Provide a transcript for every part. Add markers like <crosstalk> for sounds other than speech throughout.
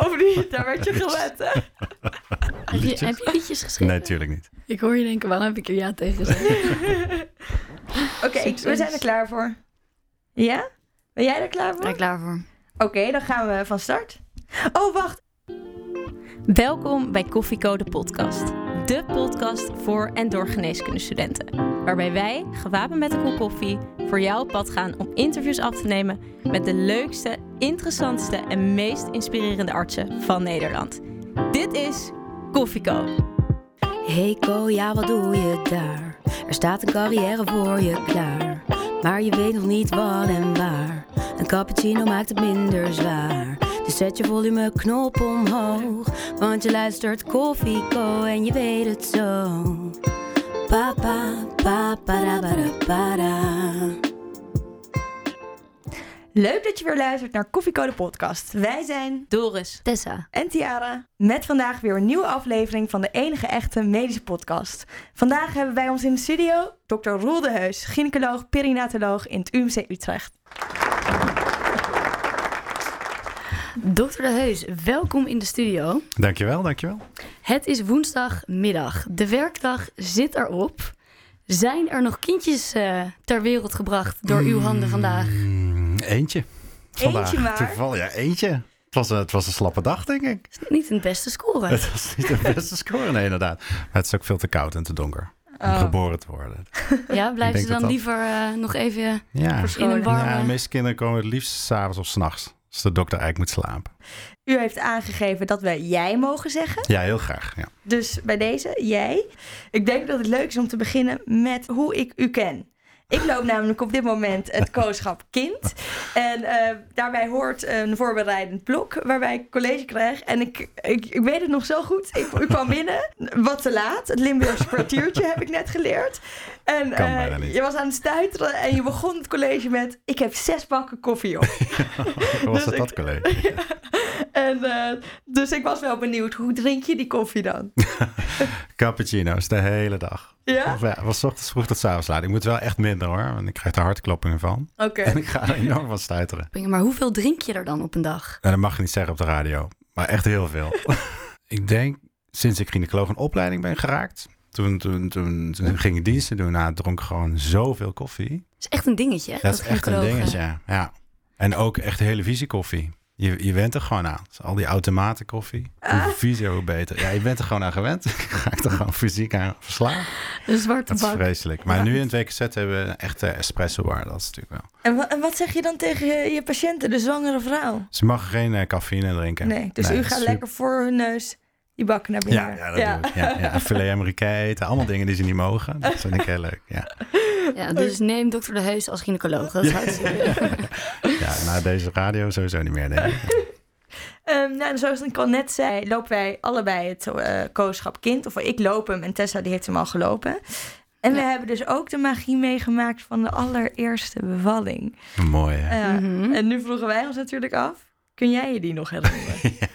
<laughs> Of niet? Daar werd je gewet, hè? <laughs> Heb je, heb je liedjes geschreven? Nee, natuurlijk niet. Ik hoor je denken, waarom heb ik er ja tegen gezegd? <laughs> Oké, we zijn er klaar voor. Ja? Ben jij er klaar voor? Ben ik klaar voor. Oké, dan gaan we van start. Oh, wacht. Welkom bij Koffiecode Podcast. De podcast voor en door geneeskundestudenten. Waarbij wij, gewapend met een kop koffie, voor jou op pad gaan om interviews af te nemen met de leukste, interessantste en meest inspirerende artsen van Nederland. Dit is Koffieko. Hey Ko, ja wat doe je daar? Er staat een carrière voor je klaar. Maar je weet nog niet wat en waar. Een cappuccino maakt het minder zwaar. Dus zet je volumeknop omhoog. Want je luistert Koffie Co en je weet het zo. Pa pa pa para para para. Leuk dat je weer luistert naar Koffiecode Podcast. Wij zijn Doris. Tessa. en Tiara met vandaag weer een nieuwe aflevering van de enige echte medische podcast. Vandaag hebben wij ons in de studio Dr. Roel de Heus, gynaecoloog, perinatoloog in het UMC Utrecht. Dokter De Heus, welkom in de studio. Dankjewel, dankjewel. Het is woensdagmiddag. De werkdag zit erop. Zijn er nog kindjes eh, ter wereld gebracht door uw handen vandaag? Eentje. Vandaag. Eentje maar? Toeval, ja, eentje. Het was, een, het was een slappe dag, denk ik. Niet een beste score. <laughs> Het was niet de beste score, nee, inderdaad. Maar het is ook veel te koud en te donker om Oh. geboren te worden. <laughs> Ja, blijven ze dan dat liever eh, nog even Ja. in een warme... ja, de meeste kinderen komen het liefst s'avonds of s'nachts. Als de dokter eigenlijk moet slapen. U heeft aangegeven dat we jij mogen zeggen. Ja, heel graag. Ja. Dus bij deze, jij. Ik denk dat het leuk is om te beginnen met hoe ik u ken. Ik loop namelijk op dit moment het kooschap kind. En eh, daarbij hoort een voorbereidend blok waarbij ik college krijg. En ik, ik, ik weet het nog zo goed. Ik, ik kwam binnen, wat te laat. Het Limburgse kwartiertje heb ik net geleerd. En Kan eh, bijna niet. je was aan het stuiteren en je begon het college met... Ik heb zes bakken koffie op. <laughs> Hoe was Dus het dat, ik- collega? <laughs> en, eh, dus ik was wel benieuwd, hoe drink je die koffie dan? <laughs> Cappuccino's de hele dag. Ja? Of ja, was 's ochtends vroeg tot 's avonds laat. Ik moet wel echt minder hoor, want ik krijg er hartkloppingen van. Oké. En ik ga er enorm van stuiteren. Maar hoeveel drink je er dan op een dag? Nou, dat mag je niet zeggen op de radio, maar echt heel veel. ik denk, sinds ik gynaecoloog een opleiding ben geraakt, toen, toen, toen, toen ging ik diensten doen, nou, dronk gewoon zoveel koffie. Dat is echt een dingetje, hè? Dat is echt een dingetje, ja. En ook echt hele visie koffie. Je, je bent er gewoon aan. Dus al die automaten koffie. Ah. Hoe viezer, hoe beter. Ja, je bent er gewoon aan gewend. <laughs> Ga ik er gewoon fysiek aan verslaan. Een zwarte Dat is bak. vreselijk. Maar Ja. nu in het WKZ hebben we een echte espresso bar. Dat is natuurlijk wel. En, en wat zeg je dan tegen je, je patiënten, de zwangere vrouw? Ze mag geen eh, cafeïne drinken. Nee, dus Nee, u gaat super- lekker voor hun neus die bakken naar binnen. Ja, ja, dat doe ik. Ja, ja. Filet Amerikaan eten. Allemaal dingen die ze niet mogen. Dat vind ik heel leuk. Ja, Ja, dus neem dokter De Heus als gynaecoloog. Dat is ja na deze radio sowieso niet meer, denk ik. Ehm, nou, zoals ik al net zei, lopen wij allebei het eh kooschap kind. Of ik loop hem en Tessa die heeft hem al gelopen. En we Ja. hebben dus ook de magie meegemaakt van de allereerste bevalling. Mooi, hè? Ja. Mhm. En nu vroegen wij ons natuurlijk af, kun jij je die nog herinneren? <laughs> Ja,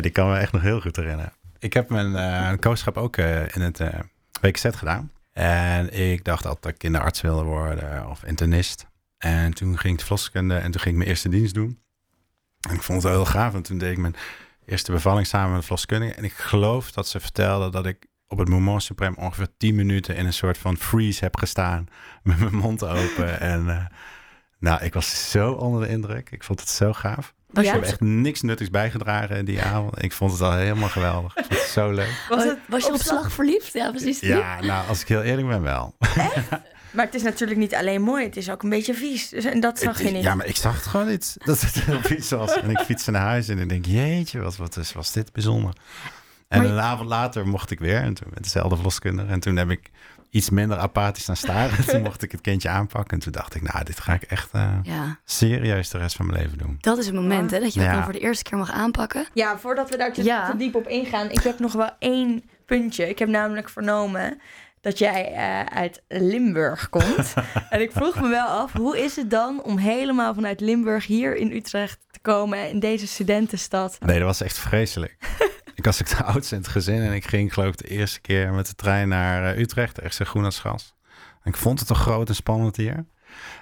die kan me echt nog heel goed herinneren. Ik heb mijn kooschap ook eh, in het eh WKZ gedaan. En ik dacht altijd dat ik kinderarts wilde worden of internist. En toen ging ik de verloskunde en toen ging ik mijn eerste dienst doen. En ik vond het heel gaaf, want toen deed ik mijn eerste bevalling samen met de verloskundige. En ik geloof dat ze vertelde dat ik op het moment suprem ongeveer 10 minuten in een soort van freeze heb gestaan. <laughs> Met mijn mond open. En nou, ik was zo onder de indruk. Ik vond het zo gaaf. Was Ja? je Ik heb echt niks nuttigs bijgedragen die avond. Ik vond het al helemaal geweldig. Ik vond het zo leuk. Was het was je op slag verliefd? Ja, precies. Ja, nou, als ik heel eerlijk ben wel. <laughs> Maar het is natuurlijk niet alleen mooi, het is ook een beetje vies. Dus, en dat zag je niet. Ja, maar ik zag het gewoon niet. <laughs> Dat het heel vies was. En ik fietste naar huis en ik denk, jeetje, wat, wat is, was dit bijzonder. En Maar- een avond later mocht ik weer. En toen met dezelfde verloskundige. En toen heb ik iets minder apathisch naar staren. <laughs> toen mocht ik het kindje aanpakken. En toen dacht ik, nou, dit ga ik echt eh, Ja, serieus de rest van mijn leven doen. dat is het moment, hè? Dat je dat Ja. dan voor de eerste keer mag aanpakken. Ja, voordat we daar te, Ja. te diep op ingaan, ik heb nog wel één puntje. Ik heb namelijk vernomen dat jij eh, uit Limburg komt. <laughs> en ik vroeg me wel af, hoe is het dan om helemaal vanuit Limburg hier in Utrecht te komen in deze studentenstad? Nee, dat was echt vreselijk. <laughs> ik was ook de <laughs> oudste in het gezin en ik ging geloof ik de eerste keer met de trein naar eh, Utrecht, echt zo groen als gas. En ik vond het toch groot en spannend hier.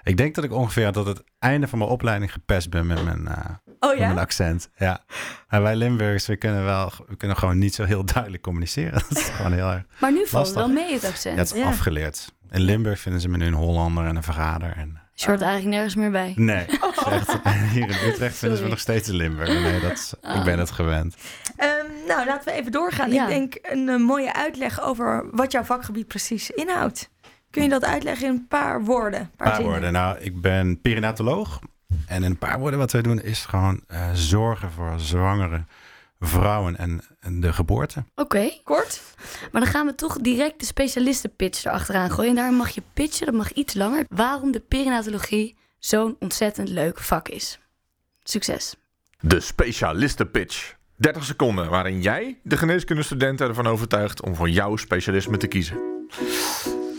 Ik denk dat ik ongeveer tot het einde van mijn opleiding gepest ben met mijn, eh, Oh Met ja? een accent, ja. Maar wij Limburgers, we kunnen, wel, we kunnen gewoon niet zo heel <laughs> duidelijk communiceren. Dat is <laughs> gewoon heel erg... Maar nu valt het wel mee, het accent. Ja, het is Ja. afgeleerd. In Limburg vinden ze me nu een Hollander en een verrader. En... Je hoort eigenlijk nergens meer bij. Nee, echt, hier in Utrecht vinden ze me nog steeds een Limburg. Nee, dat is, ik ben het gewend. Ehm, nou, laten we even doorgaan. Ja. Ik denk een, eh, mooie uitleg over wat jouw vakgebied precies inhoudt. Kun je dat uitleggen in een paar woorden? Een paar woorden. Nou, ik ben perinatoloog. En in een paar woorden wat wij doen is gewoon eh, zorgen voor zwangere vrouwen en, en de geboorte. Oké, Kort? maar dan gaan we toch direct de specialistenpitch erachteraan gooien. En daar mag je pitchen, dat mag iets langer. Waarom de perinatologie zo'n ontzettend leuk vak is. Succes. De specialistenpitch. 30 seconden waarin jij de geneeskundestudenten ervan overtuigt om voor jouw specialisme te kiezen.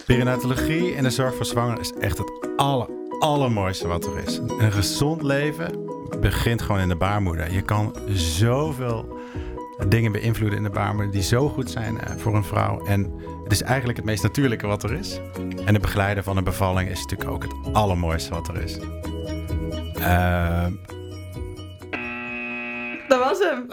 Perinatologie en de zorg voor zwangeren is echt het aller, allermooiste wat er is. Een gezond leven begint gewoon in de baarmoeder. Je kan zoveel dingen beïnvloeden in de baarmoeder die zo goed zijn eh, voor een vrouw. En het is eigenlijk het meest natuurlijke wat er is. En het begeleiden van een bevalling is natuurlijk ook het allermooiste wat er is. Eh, Dat was hem.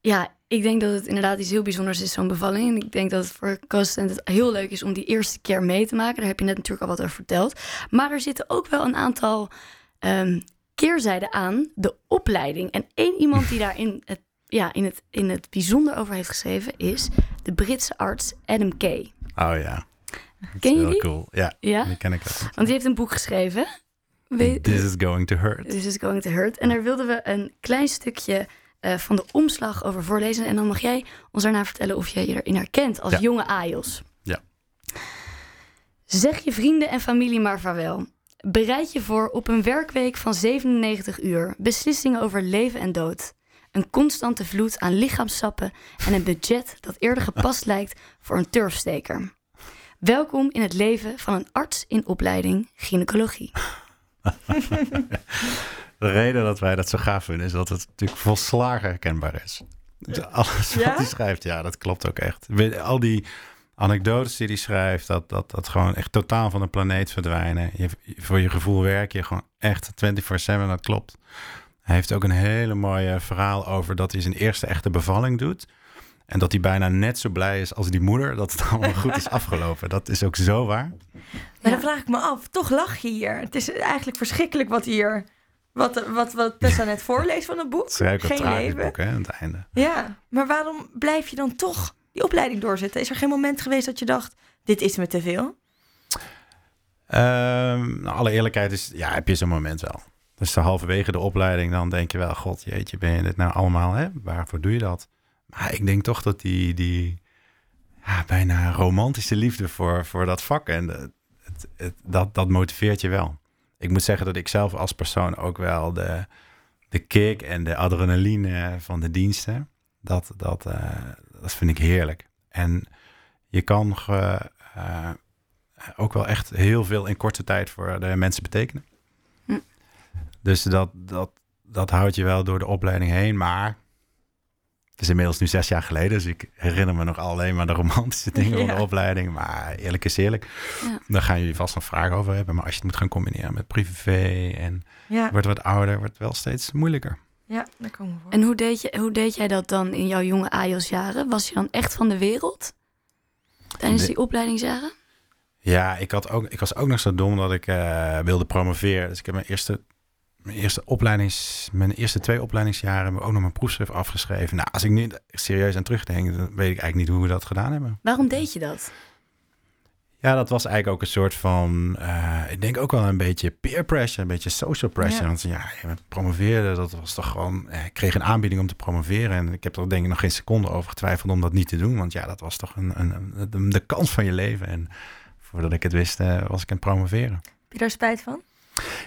Ja, ik denk dat het inderdaad iets heel bijzonders is, zo'n bevalling. En ik denk dat het voor co-assistenten heel leuk is om die eerste keer mee te maken. Daar heb je net natuurlijk al wat over verteld. Maar er zitten ook wel een aantal ehm, keerzijden aan. De opleiding. En één iemand die daar in het, ja, in, het, in het bijzonder over heeft geschreven is de Britse arts Adam Kay. oh ja. Ken je heel die? cool. Ja, Ja? die ken ik ook. Want die heeft een boek geschreven. This is going to hurt. This is going to hurt. En daar wilden we een klein stukje eh, van de omslag over voorlezen. En dan mag jij ons daarna vertellen of jij je erin herkent als Ja. jonge AIOS. Ja. Zeg je vrienden en familie maar vaarwel. Bereid je voor op een werkweek van 97 uur. Beslissingen over leven en dood. Een constante vloed aan lichaamssappen en een budget dat eerder gepast lijkt voor een turfsteker. Welkom in het leven van een arts in opleiding gynaecologie. <laughs> De reden dat wij dat zo gaaf vinden is dat het natuurlijk volslagen herkenbaar is. Dus alles Ja? wat hij schrijft, ja, dat klopt ook echt. Al die anekdotes die hij schrijft, dat, dat, dat gewoon echt totaal van de planeet verdwijnen. Je, voor je gevoel werk je gewoon echt 24-7, dat klopt. Hij heeft ook een hele mooie verhaal over dat hij zijn eerste echte bevalling doet. En dat hij bijna net zo blij is als die moeder dat het allemaal goed is <laughs> afgelopen. Dat is ook zo waar. Maar dan vraag ik me af, toch lach je hier. Het is eigenlijk verschrikkelijk wat hier... Wat, wat, wat Tessa net voorleest van het boek. Het Geen leven. boek hè, aan het einde. Ja, maar waarom blijf je dan toch die opleiding doorzetten? Is er geen moment geweest dat je dacht, dit is me te veel? Nou, alle eerlijkheid is, ja, heb je zo'n moment wel. Dus halverwege de opleiding, dan denk je wel, god jeetje, ben je dit nou allemaal, hè? Waarvoor doe je dat? Maar ik denk toch dat die, die ja, bijna romantische liefde voor, voor dat vak en het, het, dat, dat motiveert je wel. Ik moet zeggen dat ik zelf als persoon ook wel de, de kick en de adrenaline van de diensten, dat, dat, eh, dat vind ik heerlijk. En je kan ge- eh, ook wel echt heel veel in korte tijd voor de mensen betekenen. Hm. Dus dat, dat, dat houdt je wel door de opleiding heen. Maar is inmiddels nu zes jaar geleden. Dus ik herinner me nog alleen maar de romantische <laughs> dingen van de opleiding. Maar eerlijk is eerlijk. Ja. Daar gaan jullie vast nog vragen over hebben. Maar als je het moet gaan combineren met privé en Ja, wordt wat ouder, wordt het wel steeds moeilijker. ja daar komen we voor. En hoe deed, je, hoe deed jij dat dan in jouw jonge AIOS-jaren? Was je dan echt van de wereld? Tijdens De- die opleidingsjaren? Ja, ik, had ook, ik was ook nog zo dom dat ik eh, wilde promoveren. Dus ik heb mijn eerste, mijn eerste opleidings, mijn eerste twee opleidingsjaren heb ik ook nog mijn proefschrift afgeschreven. Nou, als ik nu serieus aan terugdenk, dan weet ik eigenlijk niet hoe we dat gedaan hebben. Waarom deed je dat? Ja, dat was eigenlijk ook een soort van, eh, ik denk ook wel een beetje peer pressure, een beetje social pressure. Ja. Want ja, je promoveerde, dat was toch gewoon, eh, ik kreeg een aanbieding om te promoveren. En ik heb er denk ik nog geen seconde over getwijfeld om dat niet te doen. Want ja, dat was toch een, een, een- de kans van je leven. En voordat ik het wist, eh, was ik aan het promoveren. Heb je daar spijt van?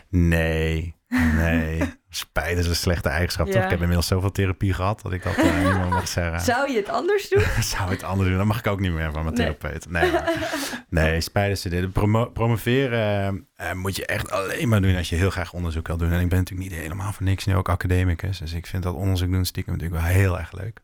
Nee, nee. Spijt is een slechte eigenschap, toch? Ik heb inmiddels zoveel therapie gehad dat ik dat eh, niet meer mag zeggen. <laughs> Zou je het anders doen? <laughs> Zou het anders doen? Dan mag ik ook niet meer van mijn Nee. therapeut. Nee, maar- nee <laughs> spijt is dit. Promo- promoveren eh, moet je echt alleen maar doen als je heel graag onderzoek wil doen. En ik ben natuurlijk niet helemaal voor niks nu ook academicus. Dus ik vind dat onderzoek doen stiekem natuurlijk wel heel erg leuk.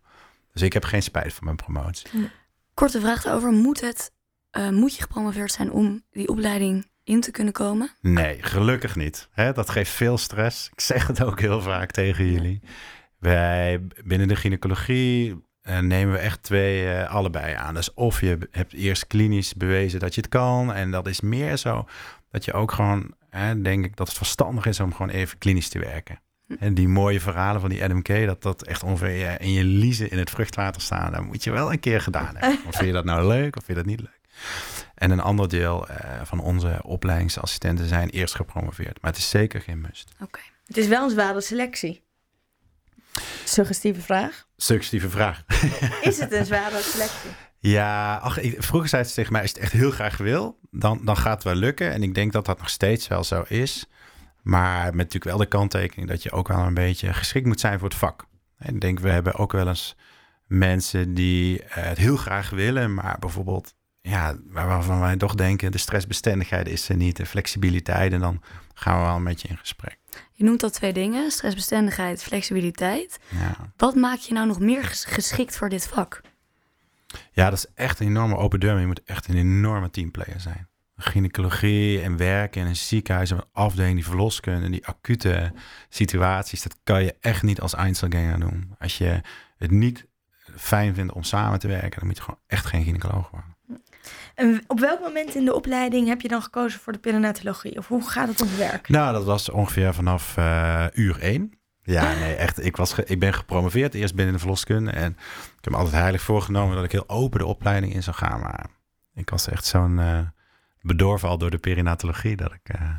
Dus ik heb geen spijt van mijn promotie. Korte vraag daarover. Moet, het, eh, moet je gepromoveerd zijn om die opleiding in te kunnen komen? Nee, gelukkig niet. Hè, dat geeft veel stress. Ik zeg het ook heel vaak tegen jullie. Wij binnen de gynaecologie uh, nemen we echt twee uh, allebei aan. Dus of je hebt eerst klinisch bewezen dat je het kan. En dat is meer zo dat je ook gewoon, hè, denk ik, dat het verstandig is om gewoon even klinisch te werken. En die mooie verhalen van die Adam K, dat dat echt ongeveer in je liezen in het vruchtwater staan. Dat moet je wel een keer gedaan hebben. <laughs> Of vind je dat nou leuk of vind je dat niet leuk? En een ander deel uh, van onze opleidingsassistenten zijn eerst gepromoveerd. Maar het is zeker geen must. Oké. Okay. Het is wel een zware selectie. Suggestieve vraag. Suggestieve vraag. <laughs> Is het een zware selectie? Ja, ach, ik, vroeger zei ze tegen mij, als je het echt heel graag wil, dan, dan gaat het wel lukken. En ik denk dat dat nog steeds wel zo is. Maar met natuurlijk wel de kanttekening dat je ook wel een beetje geschikt moet zijn voor het vak. En ik denk, we hebben ook wel eens mensen die het heel graag willen, maar bijvoorbeeld, ja, waarvan wij toch denken, de stressbestendigheid is er niet, de flexibiliteit. En dan gaan we wel een beetje in gesprek. Je noemt al twee dingen, stressbestendigheid, flexibiliteit. Ja. Wat maakt je nou nog meer geschikt voor dit vak? Ja, dat is echt een enorme open deur. Je moet echt een enorme teamplayer zijn. Gynaecologie en werken in een ziekenhuis, een afdeling die verloskunde, die acute situaties, dat kan je echt niet als Einzelganger doen. Als je het niet fijn vindt om samen te werken, dan moet je gewoon echt geen gynaecoloog worden. En op welk moment in de opleiding heb je dan gekozen voor de perinatologie? Of hoe gaat het op werk? Nou, dat was ongeveer vanaf uh, uur één. Ja, <laughs> nee, echt. Ik, was ik ben gepromoveerd eerst binnen de verloskunde. En ik heb me altijd heilig voorgenomen dat ik heel open de opleiding in zou gaan. Maar ik was echt zo'n uh, bedorven al door de perinatologie dat ik uh,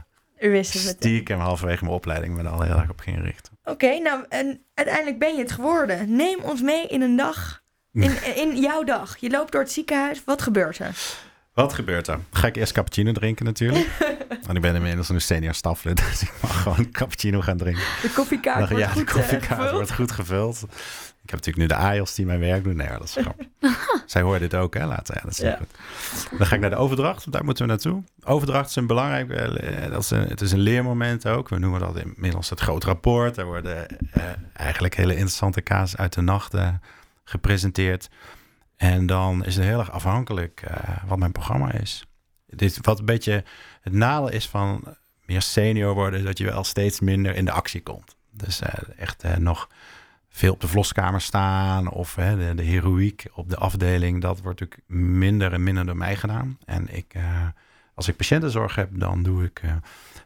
U wist het stiekem halverwege mijn opleiding me er al heel erg op ging richten. Oké, nou en uiteindelijk ben je het geworden. Neem ons mee in een dag, in, <laughs> in jouw dag. Je loopt door het ziekenhuis. Wat gebeurt er? Wat gebeurt er? Ga ik eerst cappuccino drinken natuurlijk. <laughs> Want ik ben inmiddels een senior staflid, dus ik mag gewoon cappuccino gaan drinken. De koffiekaart Dan, wordt ja, goed de koffiekaart wordt goed gevuld. Ik heb natuurlijk nu de AIOS die mijn werk doen. Nee, dat is grappig. <laughs> Zij hoort dit ook, hè, later. Ja, dat is ja. goed. Dan ga ik naar de overdracht, daar moeten we naartoe. Overdracht is een belangrijk, eh, dat is een, het is een leermoment ook. We noemen dat inmiddels het groot rapport. Daar worden uh, eigenlijk hele interessante kaas uit de nacht uh, gepresenteerd. En dan is het heel erg afhankelijk uh, wat mijn programma is. Dit, wat een beetje het nadeel is van meer senior worden, is dat je wel steeds minder in de actie komt. Dus uh, echt uh, nog veel op de vloskamer staan of de, de heroïek op de afdeling, dat wordt natuurlijk minder en minder door mij gedaan. En ik, als ik patiëntenzorg heb, dan doe ik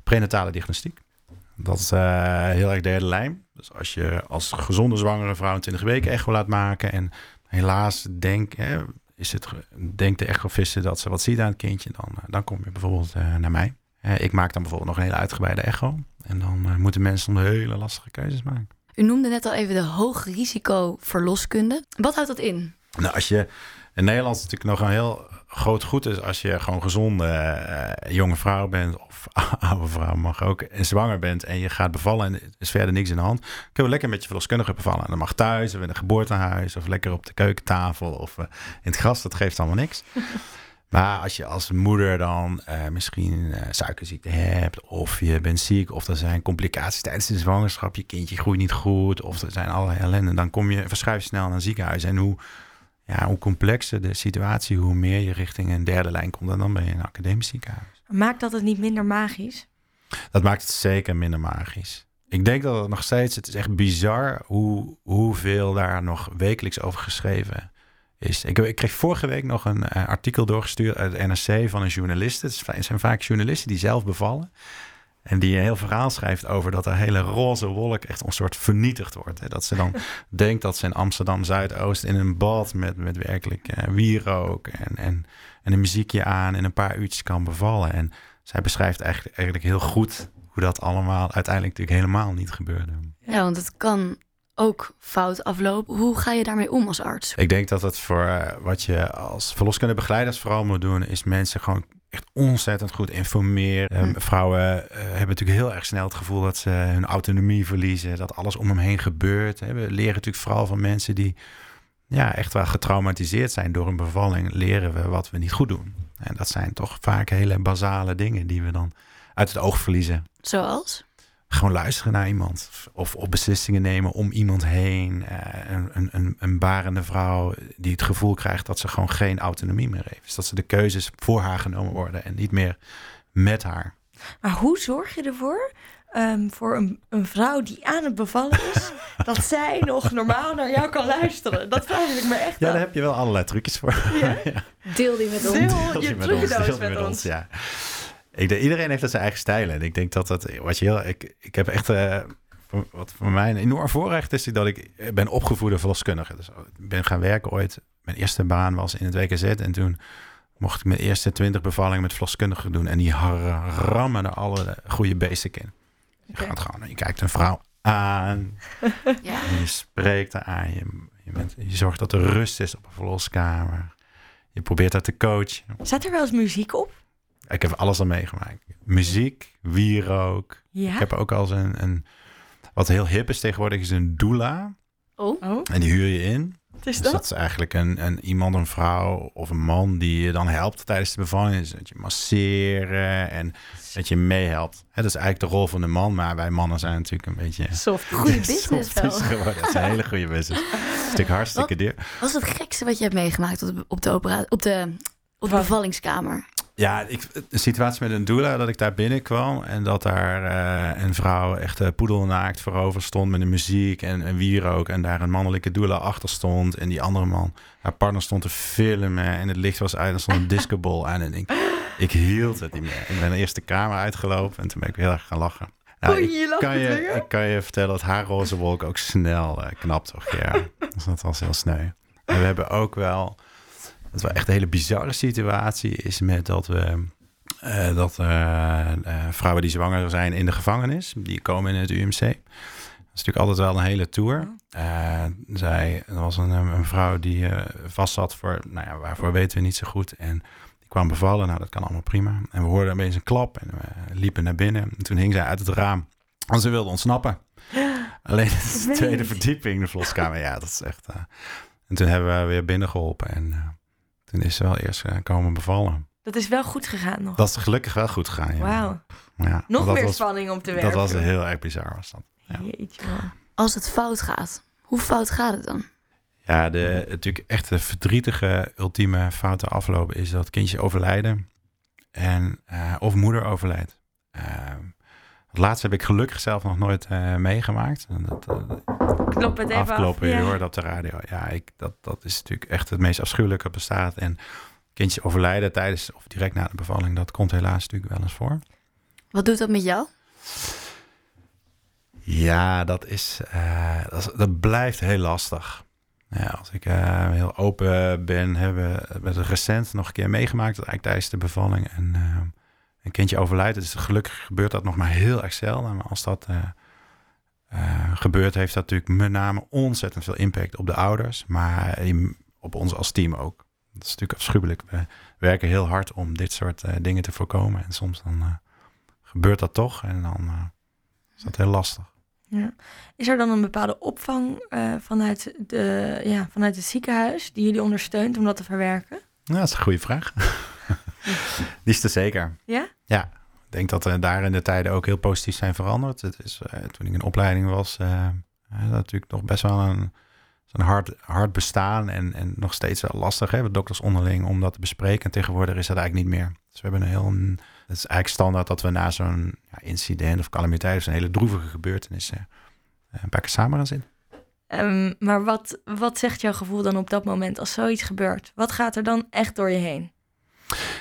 prenatale diagnostiek. Dat is heel erg derde lijn. Dus als je als gezonde zwangere vrouw 20 weken echo laat maken en helaas denk, hè, is het, denkt de echografiste dat ze wat ziet aan het kindje, dan, eh, dan kom je bijvoorbeeld uh, naar mij. Ik maak dan bijvoorbeeld nog een hele uitgebreide echo. En dan moeten mensen soms hele lastige keuzes maken. U noemde net al even de hoog risico verloskunde. Wat houdt dat in? Nou, als je in Nederland natuurlijk nog een heel groot goed is als je gewoon gezonde uh, jonge vrouw bent of <laughs> oude vrouw mag ook en zwanger bent en je gaat bevallen en er is verder niks in de hand, kunnen we lekker met je verloskundige bevallen. En dan mag thuis of in een geboortehuis of lekker op de keukentafel of uh, in het gras, dat geeft allemaal niks. <laughs> Maar als je als moeder dan uh, misschien suikerziekte hebt, of je bent ziek, of er zijn complicaties tijdens de zwangerschap, je kindje groeit niet goed, of er zijn allerlei ellende, dan kom je, verschuif je snel naar een ziekenhuis. En hoe ja, hoe complexer de situatie, hoe meer je richting een derde lijn komt. En dan ben je een academisch ziekenhuis. Maakt dat het niet minder magisch? Dat maakt het zeker minder magisch. Ik denk dat het nog steeds, het is echt bizar hoe, hoeveel daar nog wekelijks over geschreven is. Ik, ik kreeg vorige week nog een uh, artikel doorgestuurd uit het NRC van een journalist. Het zijn vaak journalisten die zelf bevallen. En die een heel verhaal schrijft over dat er hele roze wolk echt een soort vernietigd wordt. Hè? Dat ze dan <laughs> denkt dat ze in Amsterdam Zuidoost in een bad met, met werkelijk uh, wierook en, en, en een muziekje aan in een paar uurtjes kan bevallen. En zij beschrijft eigenlijk, eigenlijk heel goed hoe dat allemaal uiteindelijk natuurlijk helemaal niet gebeurde. Ja, want het kan ook fout aflopen. Hoe ga je daarmee om als arts? Ik denk dat het voor uh, wat je als verloskundebegeleiders vooral moet doen, is mensen gewoon echt ontzettend goed informeren. Hm. vrouwen uh, hebben natuurlijk heel erg snel het gevoel dat ze hun autonomie verliezen, dat alles om hem heen gebeurt. We leren natuurlijk vooral van mensen die ja, echt wel getraumatiseerd zijn door een bevalling, leren we wat we niet goed doen. En dat zijn toch vaak hele basale dingen die we dan uit het oog verliezen. Zoals? Gewoon luisteren naar iemand. Of op beslissingen nemen om iemand heen. Uh, een, een, een barende vrouw die het gevoel krijgt dat ze gewoon geen autonomie meer heeft. Dus dat ze de keuzes voor haar genomen worden en niet meer met haar. Maar hoe zorg je ervoor, ehm, voor een, een vrouw die aan het bevallen is, <laughs> dat zij nog normaal naar jou kan luisteren? Dat vraag ik me echt Ja, af. daar heb je wel allerlei trucjes voor. Ja? <laughs> Deel die met ons. Deel Deel je die met ons, trucendoos deel die met ons. ja. Ik denk, iedereen heeft dat zijn eigen stijl. En ik denk dat dat, wat je heel, ik, ik heb echt, eh, voor- wat voor mij een enorm voorrecht is, dat ik ben opgevoede verloskundige. Dus ik ben gaan werken ooit. Mijn eerste baan was in het WKZ en toen mocht ik mijn eerste twintig bevallingen met verloskundigen doen. En die rammen er alle goede basic in. Je gaat gewoon, je kijkt een vrouw aan, <laughs> Ja. en je spreekt haar aan. Je, je, bent, je zorgt dat er rust is op een verloskamer. Je probeert haar te coachen. Staat er wel eens muziek op? Ik heb alles al meegemaakt. Muziek, wierook. Ja. Ik heb ook al eens een, een... Wat heel hip is tegenwoordig, is een doula. Oh, Oh, En die huur je in. wat is Dus dat? dat is eigenlijk een, een, iemand, een vrouw of een man... die je dan helpt tijdens de bevalling. Dus dat je masseren en dat je meehelpt. Hè, dat is eigenlijk de rol van de man. Maar wij mannen zijn natuurlijk een beetje... Soft. goede <laughs> business wel. Dat is een hele goede business. <laughs> Natuurlijk hartstikke duur. Wat is het gekste wat je hebt meegemaakt op de, op de, opera, op de, op de Wat? bevallingskamer? Ja, ik, een situatie met een doula, dat ik daar binnenkwam en dat daar eh, een vrouw echt eh, poedelnaakt voorover stond met een muziek en, en wierook en daar een mannelijke doula achter stond en die andere man, haar partner stond te filmen en het licht was uit en stond een discobol aan en ik, ik hield het niet meer. Ik ben eerst de kamer uitgelopen en toen ben ik heel erg gaan lachen. Nou, ik, je kan je, ik kan je vertellen dat haar roze wolk ook snel eh, knapt toch? Ja, <laughs> dus dat was heel sneu. En we hebben ook wel, dat wel echt een hele bizarre situatie is met dat we eh, dat eh, eh, vrouwen die zwanger zijn in de gevangenis, die komen in het UMC. Dat is natuurlijk altijd wel een hele tour. Zij, er was een, een vrouw die vast zat voor, nou ja, waarvoor weten we niet zo goed. En die kwam bevallen, nou dat kan allemaal prima. En we hoorden opeens een klap en we liepen naar binnen. En toen hing zij uit het raam, want ze wilde ontsnappen. <gasps> Alleen de tweede verdieping, de verloskamer. Ja, dat is echt... En toen hebben we weer binnengeholpen en eh, toen is ze wel eerst eh, komen bevallen. Dat is wel goed gegaan nog. Dat is gelukkig wel goed gegaan. Ja. Wauw. Ja, Nog meer was, spanning om te werken. Dat was heel erg bizar. Was dat. ja. Jeetje. Als het fout gaat, hoe fout gaat het dan? Ja, de, natuurlijk echt de verdrietige ultieme foute afloop is dat kindje overlijden en, eh, of moeder overlijdt. Eh, het laatste heb ik gelukkig zelf nog nooit eh, meegemaakt. En Dat, Klop het even afgelopen af. uur Ja. hoorde op de radio. Ja, ik, dat, dat is natuurlijk echt het meest afschuwelijke bestaat. En kindje overlijden tijdens of direct na de bevalling, dat komt helaas natuurlijk wel eens voor. Wat doet dat met jou? Ja, dat is, eh, dat, is- dat blijft heel lastig. Ja, als ik eh, heel open ben, hebben we het recent nog een keer meegemaakt, dat eigenlijk tijdens de bevalling eh, een kindje overlijdt. Dus gelukkig gebeurt dat nog maar heel erg zelden. Maar als dat eh, eh, gebeurt, heeft dat natuurlijk met name ontzettend veel impact op de ouders, maar op ons als team ook. Dat is natuurlijk afschuwelijk. We werken heel hard om dit soort eh, dingen te voorkomen. En soms dan gebeurt dat toch en dan is dat heel lastig. Ja. Is er dan een bepaalde opvang vanuit, de, ja, vanuit het ziekenhuis die jullie ondersteunt om dat te verwerken? Ja, dat is een goede vraag. <laughs> Die is er zeker. Ja? Ja, ik denk dat er daar in de tijden ook heel positief zijn veranderd. Het is, eh, toen ik in opleiding was, eh, eh, natuurlijk nog best wel een, hard, hard bestaan en, en nog steeds wel lastig, met dokters onderling, om dat te bespreken. En tegenwoordig is dat eigenlijk niet meer. Dus we hebben een heel, het is eigenlijk standaard dat we na zo'n ja, incident of calamiteit, of een hele droevige gebeurtenis, eh, een paar keer samen gaan zitten. Ehm, maar wat, wat zegt jouw gevoel dan op dat moment als zoiets gebeurt? Wat gaat er dan echt door je heen?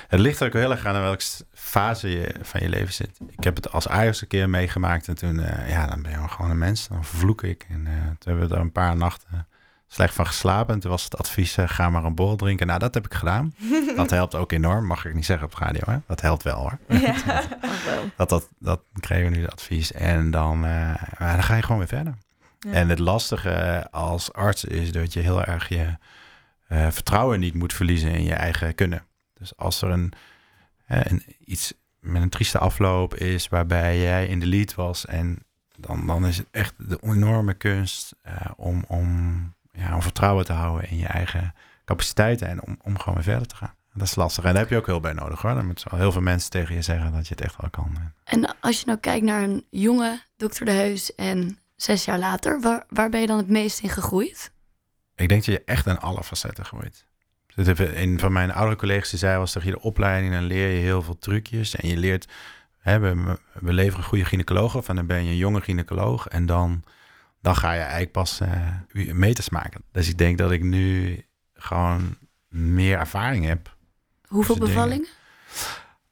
Het ligt er ook heel erg aan in welke fase je van je leven zit. Ik heb het als Ajax een keer meegemaakt en toen, eh, ja, dan ben je gewoon een mens. Dan vervloek ik. En eh, toen hebben we er een paar nachten slecht van geslapen. En toen was het advies, eh, ga maar een borrel drinken. Nou, dat heb ik gedaan. <laughs> dat helpt ook enorm, mag ik niet zeggen op de radio. Hè? Dat helpt wel hoor. Ja. <laughs> Dat, dat, dat kregen we nu het advies. En dan, dan ga je gewoon weer verder. Ja. En het lastige als arts is dat je heel erg je vertrouwen niet moet verliezen in je eigen kunnen. Dus als er een, een iets met een trieste afloop is waarbij jij in de lead was en dan, dan is het echt de enorme kunst eh, om, om, ja, om vertrouwen te houden in je eigen capaciteiten en om, om gewoon weer verder te gaan. Dat is lastig. En daar heb je ook heel bij nodig hoor. Dan moeten heel veel mensen tegen je zeggen dat je het echt wel kan. En als je nou kijkt naar een jonge dokter De Heus en zes jaar later, waar, waar ben je dan het meest in gegroeid? Ik denk dat je echt in alle facetten groeit. Dat heeft een van mijn oudere collega's die zei was tegen je de opleiding, dan leer je heel veel trucjes. En je leert, hè, we, we leveren goede gynaecologen of en dan ben je een jonge gynaecoloog. En dan, dan ga je eigenlijk pas uh, meters maken. Dus ik denk dat ik nu gewoon meer ervaring heb. Hoeveel bevallingen?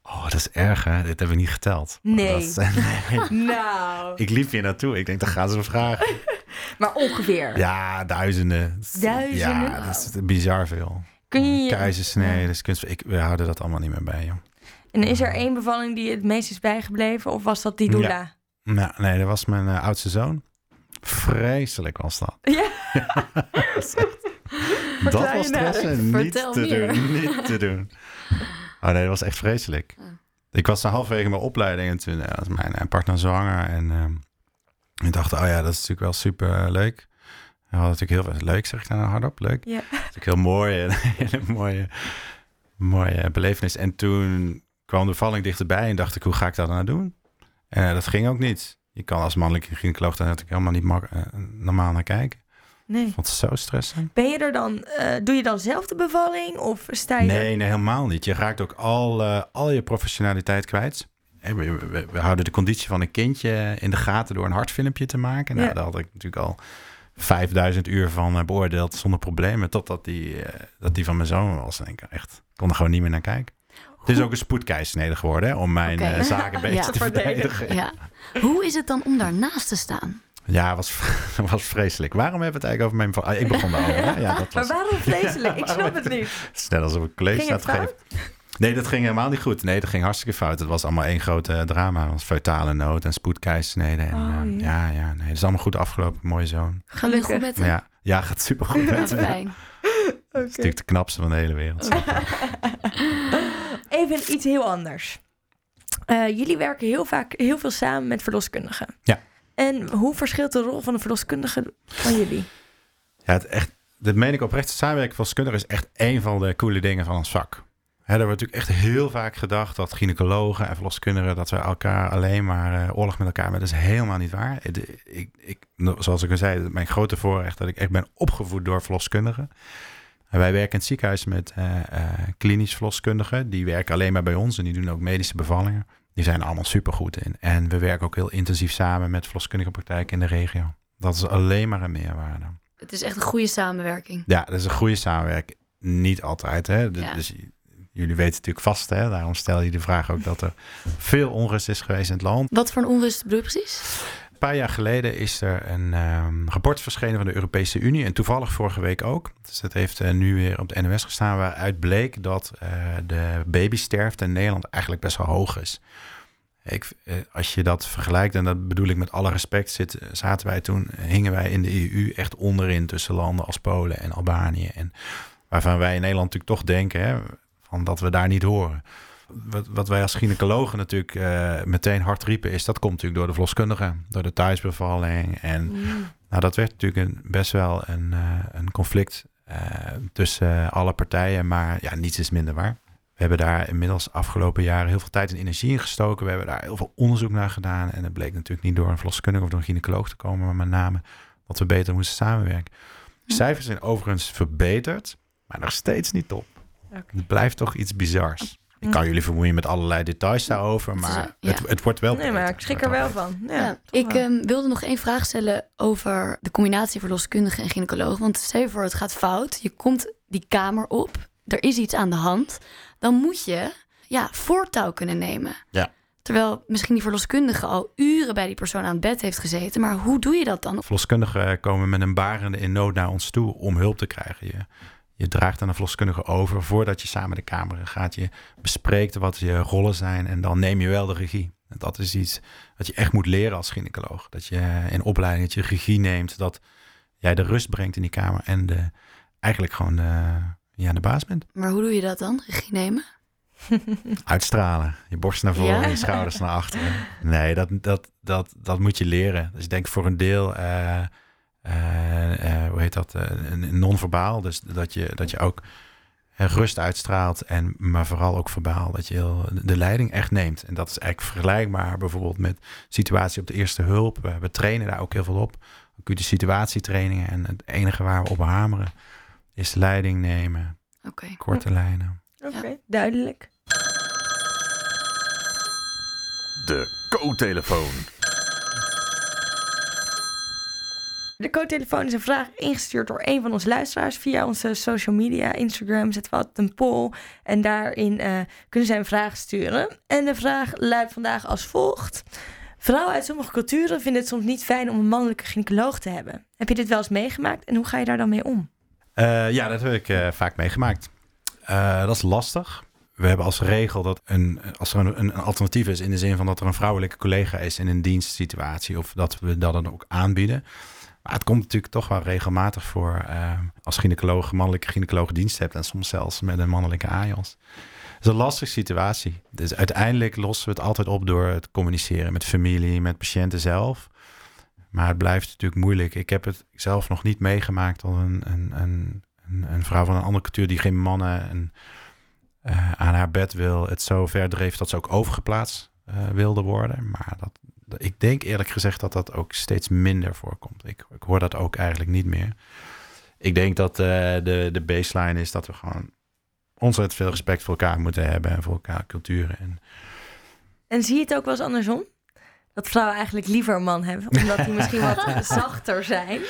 Oh, dat is erg, hè? Dit hebben we niet geteld. Nee. Is, <laughs> nee. <laughs> nou. Ik liep hier naartoe. Ik denk, dan gaan ze vragen. <laughs> maar ongeveer? Ja, duizenden. Duizenden? Ja, dat is bizar veel. Kun je... Dus kunst... Ik, we houden dat allemaal niet meer bij, joh. En is er één bevalling die het meest is bijgebleven? Of was dat die doula? Ja. Nou, nee, dat was mijn uh, oudste zoon. Vreselijk was dat. Ja. <laughs> <laughs> dat was stressen. Niet te meer. doen. Niet te doen. Oh nee, dat was echt vreselijk. Ik was halverwege mijn opleiding en toen was mijn partner zwanger. En uh, ik dacht, oh ja, dat is natuurlijk wel super leuk. Dat was natuurlijk heel leuk, zeg ik dan hardop. Leuk. Ja. natuurlijk heel mooi. <laughs> Een hele mooie, mooie belevenis. En toen kwam de valling dichterbij en dacht ik, hoe ga ik dat nou doen? En dat ging ook niet. Je kan als mannelijke gynaecoloog daar natuurlijk helemaal niet normaal naar kijken. Nee. Vond het zo stressend. Ben je er dan, uh, doe je dan zelf de bevalling of sta je... Nee, nee helemaal niet. Je raakt ook al, uh, al je professionaliteit kwijt. We, we, we, houden de conditie van een kindje in de gaten door een hartfilmpje te maken. Nou, ja. daar had ik natuurlijk al 5000 uur van uh, beoordeeld zonder problemen. Totdat die, dat die van mijn zoon was. En ik echt, kon er gewoon niet meer naar kijken. Het is ook een spoedkeisnede geworden hè, om mijn okay. zaken <laughs> beter ja, te verdedigen. Ja. Hoe is het dan om daarnaast te staan? Ja, was, <laughs> was vreselijk. Waarom hebben we het eigenlijk over mijn... Ah, ik begon daarover. Ja, dat <laughs> was... Maar waarom vreselijk? ik snap het niet. Het is net alsof ik college staat gegeven. Nee, dat ging helemaal niet goed. Nee, dat ging hartstikke fout. Het was allemaal één grote drama. Het was feutale nood en spoedkeisnede. En, oh, uh, ja. ja, nee. Het is allemaal goed afgelopen. Mooie zoon. Gelukkig goed met hem? Ja, ja gaat super goed met hem. fijn. Okay. Het is natuurlijk de knapste van de hele wereld. <laughs> Even iets heel anders. Uh, jullie werken heel vaak heel veel samen met verloskundigen. Ja. En hoe verschilt de rol van de verloskundige van jullie? Ja, het echt, dat meen ik oprecht. Samenwerken verloskundige is echt een van de coole dingen van ons vak. Hè, er wordt natuurlijk echt heel vaak gedacht dat gynaecologen en verloskundigen... dat we elkaar alleen maar uh, oorlog met elkaar hebben. Dat is helemaal niet waar. Ik, ik, ik, zoals ik al zei, mijn grote voorrecht... dat ik echt ben opgevoed door verloskundigen. En wij werken in het ziekenhuis met uh, uh, klinisch verloskundigen. Die werken alleen maar bij ons en die doen ook medische bevallingen. Die zijn er allemaal supergoed in. En we werken ook heel intensief samen met verloskundige praktijken in de regio. Dat is alleen maar een meerwaarde. Het is echt een goede samenwerking. Ja, dat is een goede samenwerking. Niet altijd, hè. Ja. Dus jullie weten natuurlijk vast, hè. Daarom stel je de vraag ook dat er veel onrust is geweest in het land. Wat voor een onrust bedoel je precies? Een paar jaar geleden is er een um, rapport verschenen van de Europese Unie. En toevallig vorige week ook. Dus dat heeft uh, nu weer op de NOS gestaan. Waaruit bleek dat uh, de babysterfte in Nederland eigenlijk best wel hoog is. Ik, uh, als je dat vergelijkt, en dat bedoel ik met alle respect, zit, zaten wij toen, hingen wij in de EU echt onderin tussen landen als Polen en Albanië. En waarvan wij in Nederland natuurlijk toch denken hè, van dat we daar niet horen wat, wat wij als gynaecologen natuurlijk uh, meteen hard riepen, is dat komt natuurlijk door de verloskundigen, door de thuisbevalling. En mm. nou, dat werd natuurlijk een, best wel een, uh, een conflict uh, tussen alle partijen, maar ja, niets is minder waar. We hebben daar inmiddels afgelopen jaren heel veel tijd en energie in gestoken. We hebben daar heel veel onderzoek naar gedaan. En het bleek natuurlijk niet door een verloskundige of door een gynaecoloog te komen, maar met name dat we beter moesten samenwerken. De cijfers zijn overigens verbeterd, maar nog steeds niet top. Okay. Het blijft toch iets bizars. Ik kan jullie vermoeien met allerlei details daarover, maar ja. het, het, wordt wel. Nee, maar ik schrik er wel van. Ja, ja. Ik um, wilde nog één vraag stellen over de combinatie verloskundige en gynaecoloog. Want stel je voor, het gaat fout. Je komt die kamer op, er is iets aan de hand. Dan moet je ja, voortouw kunnen nemen. Ja. Terwijl misschien die verloskundige al uren bij die persoon aan het bed heeft gezeten. Maar hoe doe je dat dan? Verloskundigen komen met een barende in nood naar ons toe om hulp te krijgen. Je, je draagt aan een verloskundige over voordat je samen de kamer gaat. Je bespreekt wat je rollen zijn en dan neem je wel de regie. En dat is iets wat je echt moet leren als gynaecoloog. Dat je in opleiding dat je regie neemt, dat jij de rust brengt in die kamer en de, eigenlijk gewoon de, ja, de baas bent. Maar hoe doe je dat dan, regie nemen? <laughs> Uitstralen. Je borst naar voren, ja? je schouders naar achteren. Nee, dat, dat, dat, dat moet je leren. Dus ik denk voor een deel... Uh, hoe heet dat? non-verbaal. Dus dat je, dat je ook rust uitstraalt. En, maar vooral ook verbaal. Dat je heel, de leiding echt neemt. En dat is eigenlijk vergelijkbaar bijvoorbeeld met situatie op de eerste hulp. We, we trainen daar ook heel veel op. Acute situatietrainingen. En het enige waar we op hameren is leiding nemen. Oké. Korte lijnen. Oké, duidelijk. De co-telefoon. De co-telefoon is een vraag ingestuurd door een van onze luisteraars via onze social media. Instagram zetten we altijd een poll en daarin eh, kunnen zij een vraag sturen. En de vraag luidt vandaag als volgt. Vrouwen uit sommige culturen vinden het soms niet fijn om een mannelijke gynaecoloog te hebben. Heb je dit wel eens meegemaakt en hoe ga je daar dan mee om? Eh, ja, dat heb ik eh, vaak meegemaakt. Dat is lastig. We hebben als regel dat een, als er een, een alternatief is in de zin van dat er een vrouwelijke collega is in een dienstsituatie of dat we dat dan ook aanbieden. Maar het komt natuurlijk toch wel regelmatig voor eh, als gynaecoloog, mannelijke gynaecoloog dienst hebt en soms zelfs met een mannelijke AJOS. Het is een lastige situatie. Dus uiteindelijk lossen we het altijd op door het communiceren met familie, met patiënten zelf. Maar het blijft natuurlijk moeilijk. Ik heb het zelf nog niet meegemaakt dat een, een, een, een, vrouw van een andere cultuur die geen mannen een, eh, aan haar bed wil, het zo ver dreef dat ze ook overgeplaatst eh, wilde worden. Maar dat- ik denk eerlijk gezegd dat dat ook steeds minder voorkomt. Ik, ik hoor dat ook eigenlijk niet meer. Ik denk dat eh, de, de baseline is dat we gewoon ontzettend veel respect voor elkaar moeten hebben en voor elkaar culturen. En En zie je het ook wel eens andersom? Dat vrouwen eigenlijk liever een man hebben, omdat die misschien wat <laughs> zachter zijn.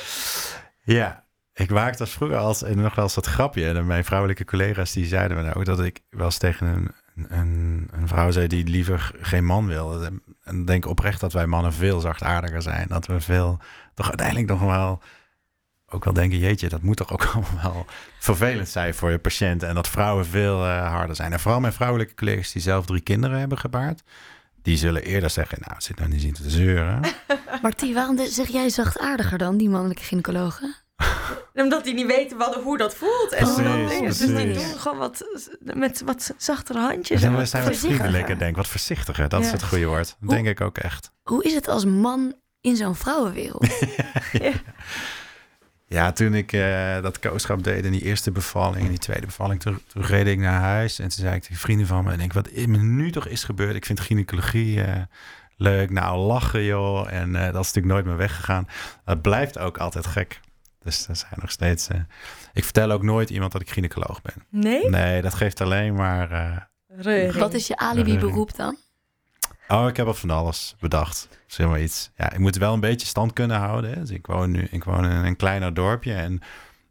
Ja, ik maakte als vroeger als en nog wel eens dat grapje. En mijn vrouwelijke collega's die zeiden me nou ook dat ik wel eens tegen een, een, een vrouw zei die liever geen man wil. En denk oprecht dat wij mannen veel zachtaardiger zijn. Dat we veel toch uiteindelijk nog wel ook wel denken, jeetje, dat moet toch ook <laughs> allemaal wel vervelend zijn voor je patiënt. En dat vrouwen veel eh, harder zijn. En vooral mijn vrouwelijke collega's die zelf drie kinderen hebben gebaard. Die zullen eerder zeggen, nou, zit nou niet zien te zeuren. <laughs> Martie, waarom zeg jij zachtaardiger dan, die mannelijke gynaecologen? <laughs> Omdat die niet weten wat, hoe dat voelt. En Precies, dingen. Dus die doen gewoon wat met wat zachtere handjes. En we zijn wat vriendelijker, denk ik. Wat voorzichtiger, dat is het goede woord. Hoe- denk ik ook echt. Hoe is het als man in zo'n vrouwenwereld? <laughs> Ja, toen ik eh, dat kooschap deed en die eerste bevalling en die tweede bevalling, toen, toen reed ik naar huis en toen zei ik tegen vrienden van me, en ik, wat is me nu toch is gebeurd, ik vind gynaecologie eh, leuk, nou lachen joh, en eh, dat is natuurlijk nooit meer weggegaan. Dat blijft ook altijd gek. Dus er zijn nog steeds, eh, ik vertel ook nooit iemand dat ik gynaecoloog ben. Nee? Nee, dat geeft alleen maar, eh. Wat is je alibi-beroep dan? Oh, ik heb al van alles bedacht. Zeg maar iets. Ja, ik moet wel een beetje stand kunnen houden. Hè. Dus ik woon nu ik woon in een kleiner dorpje en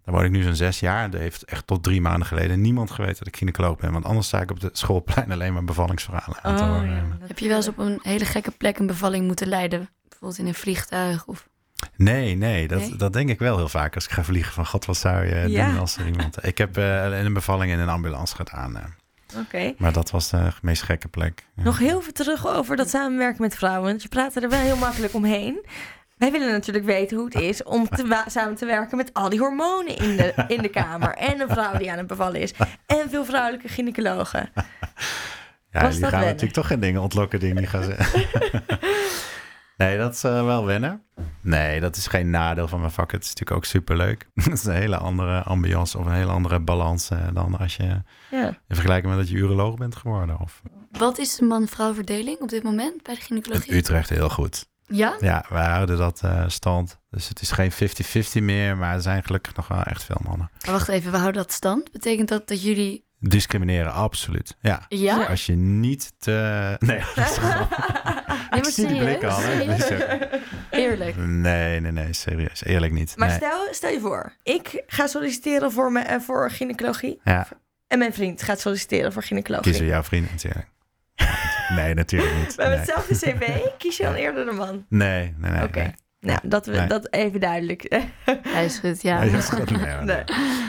daar woon ik nu zo'n zes jaar. En er heeft echt tot drie maanden geleden niemand geweten dat ik gynaecoloog ben. Want anders sta ik op de schoolplein alleen maar bevallingsverhalen aan te Oh, horen. ja, dat- Heb je wel eens op een hele gekke plek een bevalling moeten leiden? Bijvoorbeeld in een vliegtuig of... Nee, nee dat, Nee? dat denk ik wel heel vaak als ik ga vliegen. Van god, wat zou je Ja. doen als er iemand... Ik heb eh, een bevalling in een ambulance gedaan. eh. Oké. maar dat was de meest gekke plek. Ja. Nog heel veel terug over dat samenwerken met vrouwen. Want je praat er wel heel makkelijk omheen. Wij willen natuurlijk weten hoe het is om te samen te werken met al die hormonen in de, in de kamer. En een vrouw die aan het bevallen is. En veel vrouwelijke gynaecologen. Ja, Was dat gaan natuurlijk toch geen dingen ontlokken die ik niet ga zeggen. <laughs> nee, dat is eh, wel wennen. Nee, dat is geen nadeel van mijn vak. Het is natuurlijk ook superleuk. <laughs> Het is een hele andere ambiance of een hele andere balans eh, dan als je Ja. in vergelijking met dat je uroloog bent geworden. Of Wat is de man-vrouw verdeling op dit moment bij de in gynaecologie? Utrecht heel goed. Ja? Ja, wij houden dat eh, stand. Dus het is geen 50-50 meer, maar er zijn gelukkig nog wel echt veel mannen. Maar wacht even, we houden dat stand. Betekent dat dat jullie... Discrimineren, absoluut. Ja. Ja? Als je niet te... <laughs> Nee, dat is <laughs> ik zie die blikken al. hè. serieus? <laughs> Eerlijk. Nee, nee, nee, serieus. Eerlijk niet. Maar Nee. stel, stel je voor, ik ga solliciteren voor, me, eh, voor gynaecologie. Ja, En mijn vriend gaat solliciteren voor gynaecologie. kiezen jouw vrienden natuurlijk. <laughs> Nee, natuurlijk niet. We hebben Nee, hetzelfde cv. <laughs> Kies je dan eerder de man? nee, nee. nee, Oké. nee. Nou, dat, we, Nee. dat even duidelijk. <laughs> Hij is goed, ja. Nee, dat is, goed. nee, nee. Nee.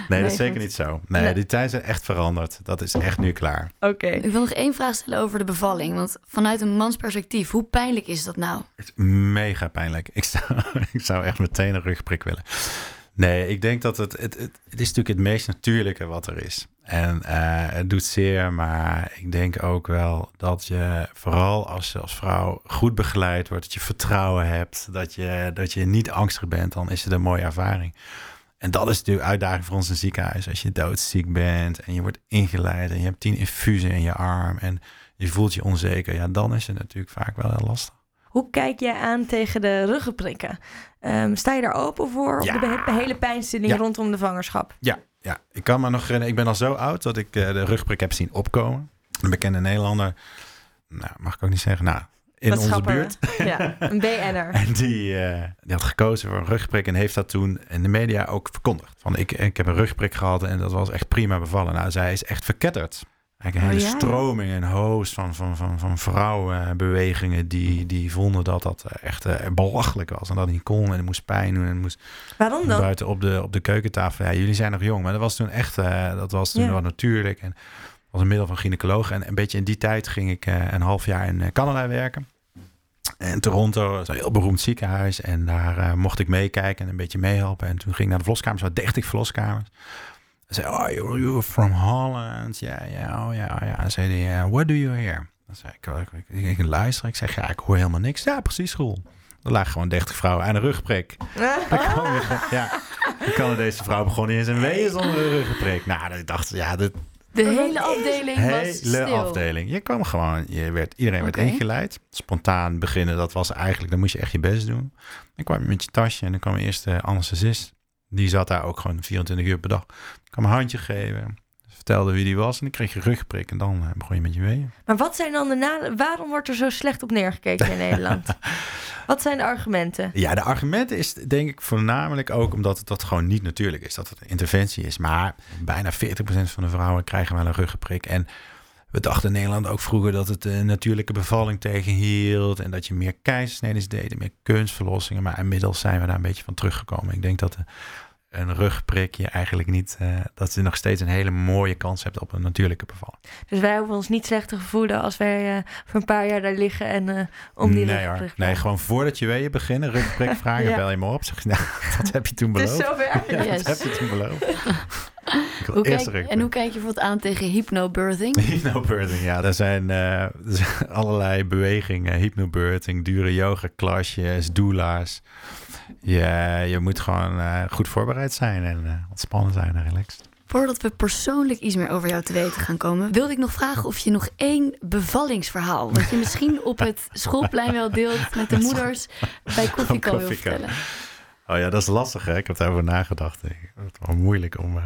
Nee, dat is zeker niet zo. Nee, Nee. die tijden zijn echt veranderd. Dat is echt nu klaar. Oké. Ik wil nog één vraag stellen over de bevalling. Want vanuit een mans perspectief, hoe pijnlijk is dat nou? Het is mega pijnlijk. Ik zou, <laughs> ik zou echt meteen een rugprik willen. Nee, ik denk dat het, het, het, is natuurlijk het meest natuurlijke wat er is. En eh, het doet zeer, maar ik denk ook wel dat je vooral als als vrouw goed begeleid wordt, dat je vertrouwen hebt, dat je, dat je niet angstig bent, dan is het een mooie ervaring. En dat is natuurlijk uitdaging voor ons in ziekenhuis. Als je doodziek bent en je wordt ingeleid en je hebt tien infusen in je arm en je voelt je onzeker, ja, dan is het natuurlijk vaak wel heel lastig. Hoe kijk jij aan tegen de ruggenprikken? Ehm, sta je daar open voor? Of Ja. de hele pijnstilling Ja. rondom de vangerschap? Ja, ja, ik kan me nog herinneren, ik ben al zo oud dat ik eh, de rugprik heb zien opkomen. Een bekende Nederlander, nou, mag ik ook niet zeggen, nou, in Wat onze buurt. <laughs> Ja, een BN'er. En die, eh, die had gekozen voor een rugprik en heeft dat toen in de media ook verkondigd. Van ik, ik heb een rugprik gehad en dat was echt prima bevallen. Nou, zij is echt verketterd. Eigenlijk een Oh, hele ja? stroming en host van, van, van, van vrouwenbewegingen die, die vonden dat dat eh, echt eh, belachelijk was. En dat niet kon en het moest pijn doen en moest Waarom dan? buiten op de, op de keukentafel. Ja, jullie zijn nog jong, maar dat was toen echt, eh, dat was toen Ja. wat natuurlijk. En was een middel van gynaecoloog. En een beetje in die tijd ging ik een half jaar in Canada werken. En Toronto is een heel beroemd ziekenhuis. En daar mocht ik meekijken en een beetje meehelpen. En toen ging ik naar de verloskamers, er waren 30 verloskamers. Zei, oh, you're, you're from Holland. Ja, ja, oh ja, oh ja. En zei hij, what do you here? Dan zei ik, oh, ik, ik, ik, ik luister. Ik zeg, ja, ik hoor helemaal niks. Ja, precies, school. Er lagen gewoon 30 vrouwen aan een rugprik. <laughs> Ja, de Canadese vrouw begon in zijn weeën zonder een ruggenprik. Nou, ik dacht, ja, de De hele afdeling was hele afdeling. Je kwam gewoon, je werd, iedereen werd Oké. ingeleid. Spontaan beginnen, dat was eigenlijk, dan moest je echt je best doen. Dan kwam je met je tasje en dan kwam eerst de anesthesist. Die zat daar ook gewoon 24 uur per dag. Ik kwam een handje geven, vertelde wie die was en dan kreeg je rugprik en dan eh, begon je met je weeën. Maar wat zijn dan de nadelen? Waarom wordt er zo slecht op neergekeken in Nederland? <laughs> Wat zijn de argumenten? Ja, de argumenten is denk ik voornamelijk ook omdat het dat gewoon niet natuurlijk is. Dat het een interventie is. Maar bijna 40% van de vrouwen krijgen wel een ruggenprik. En we dachten in Nederland ook vroeger dat het een natuurlijke bevalling tegenhield. En dat je meer keizersneden deed, meer kunstverlossingen. Maar inmiddels zijn we daar een beetje van teruggekomen. Ik denk dat de- een rugprik je eigenlijk niet... eh, dat je nog steeds een hele mooie kans hebt op een natuurlijke bevalling. Dus wij hoeven ons niet slecht te voelen als wij eh, voor een paar jaar daar liggen en eh, om die nee, hoor. nee, gewoon voordat je weeën beginnen, rugprik vragen, <laughs> Ja. bel je me op. Zeg je, nou, <laughs> wat heb je toen Het is beloofd? zover. Ja, Yes. dat heb je toen beloofd. <laughs> Hoe kijk, en hoe kijk je bijvoorbeeld aan tegen hypnobirthing? <laughs> Hypnobirthing, ja. Er zijn, eh, <laughs> er zijn allerlei bewegingen. Hypnobirthing, dure yoga klasjes, doula's. Je, je moet gewoon eh, goed voorbereid zijn en eh, ontspannen zijn en relaxed. Voordat we persoonlijk iets meer over jou te weten gaan komen, wilde ik nog vragen of je nog één bevallingsverhaal, wat je misschien op het <laughs> schoolplein wel deelt met de moeders bij Koffie wil vertellen. Oh ja, dat is lastig hè. Ik heb daarover nagedacht. Het is wel moeilijk om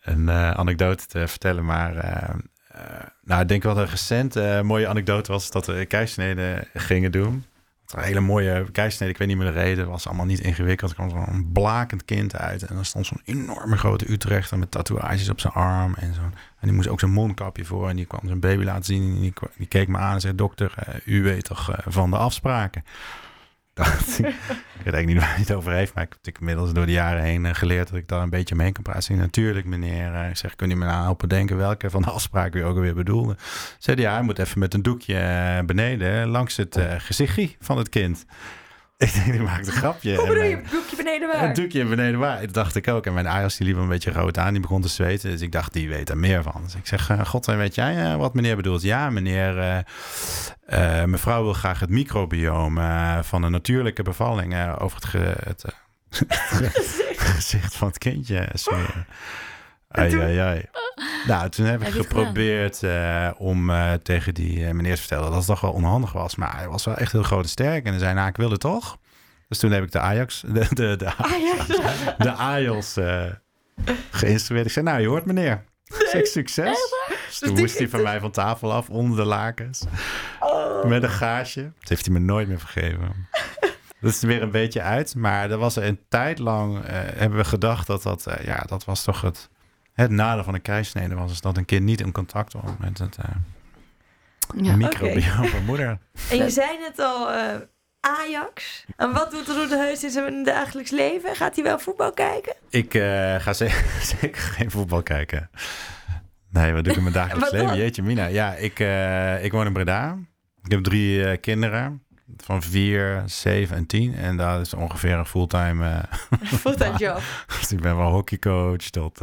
een eh, anekdote te vertellen. Maar eh, eh, nou, ik denk wel dat een recent mooie anekdote was dat we keizersneden gingen doen. Een hele mooie keizersnede. Ik weet niet meer de reden. Was allemaal niet ingewikkeld. Er kwam zo'n blakend kind uit. En dan stond zo'n enorme grote Utrechter met tatoeages op zijn arm. En, zo'n, en die moest ook zo'n mondkapje voor. En die kwam zijn baby laten zien. En die, die keek me aan en zei... Dokter, u weet toch van de afspraken? Dacht <laughs> ik, weet eigenlijk niet waar hij het over heeft, maar ik heb inmiddels door de jaren heen eh, geleerd dat ik daar een beetje omheen kan praten. Natuurlijk, meneer. eh, Ik zeg, kun je me nou helpen denken welke van de afspraken u ook alweer bedoelde? Zei hij, ja, hij moet even met een doekje eh, beneden langs het gezichtje van het kind. Ik denk, die maakt een grapje. Hoe bedoel je? mijn- Doekje beneden een waar? doekje beneden waar. Dat dacht ik ook. En mijn Ayos die liep een beetje rood aan. Die begon te zweten. Dus ik dacht, die weet er meer van. Dus ik zeg, eh, god, en weet jij eh, wat meneer bedoelt? Ja, meneer, eh, mevrouw wil graag het microbiome van een natuurlijke bevalling over het, ge- het <laughs> <laughs> gezicht van het kindje smeren. Ai, toen? ai, ai. Nou, toen heb ik Heb geprobeerd eh, om eh, tegen die eh, meneer te vertellen dat het toch wel onhandig was. Maar hij was wel echt heel groot en sterk. En hij zei, nou, ik wil het toch. Dus toen heb ik de Ajax, <laughs> de, de, de, ja. <laughs> de AJOS eh geïnstrueerd. Ik zei, nou, je hoort meneer. Zeg, succes. Dus toen moest hij van mij van tafel af, onder de lakens. Met een gaasje. Dat heeft hij me nooit meer vergeven. <laughs> Dat is er weer een beetje uit. Maar er was er een tijd lang, hebben we gedacht dat dat, ja, dat was toch het, het nadeel van een keizersnede was. Is dat een kind niet in contact was met het eh Ja. microbiome van moeder. En je zei net al, eh, Ajax. En wat doet Roede Heus in zijn dagelijks leven? Gaat hij wel voetbal kijken? Ik eh, ga ze- <laughs> zeker geen voetbal kijken. Nee, wat doe ik in mijn dagelijks leven? Jeetje mina. Ja, ik, ik woon in Breda. Ik heb drie kinderen. Van vier, zeven en tien. En dat is ongeveer een fulltime... <laughs> Fulltime job. <laughs> dus ik ben wel hockeycoach tot...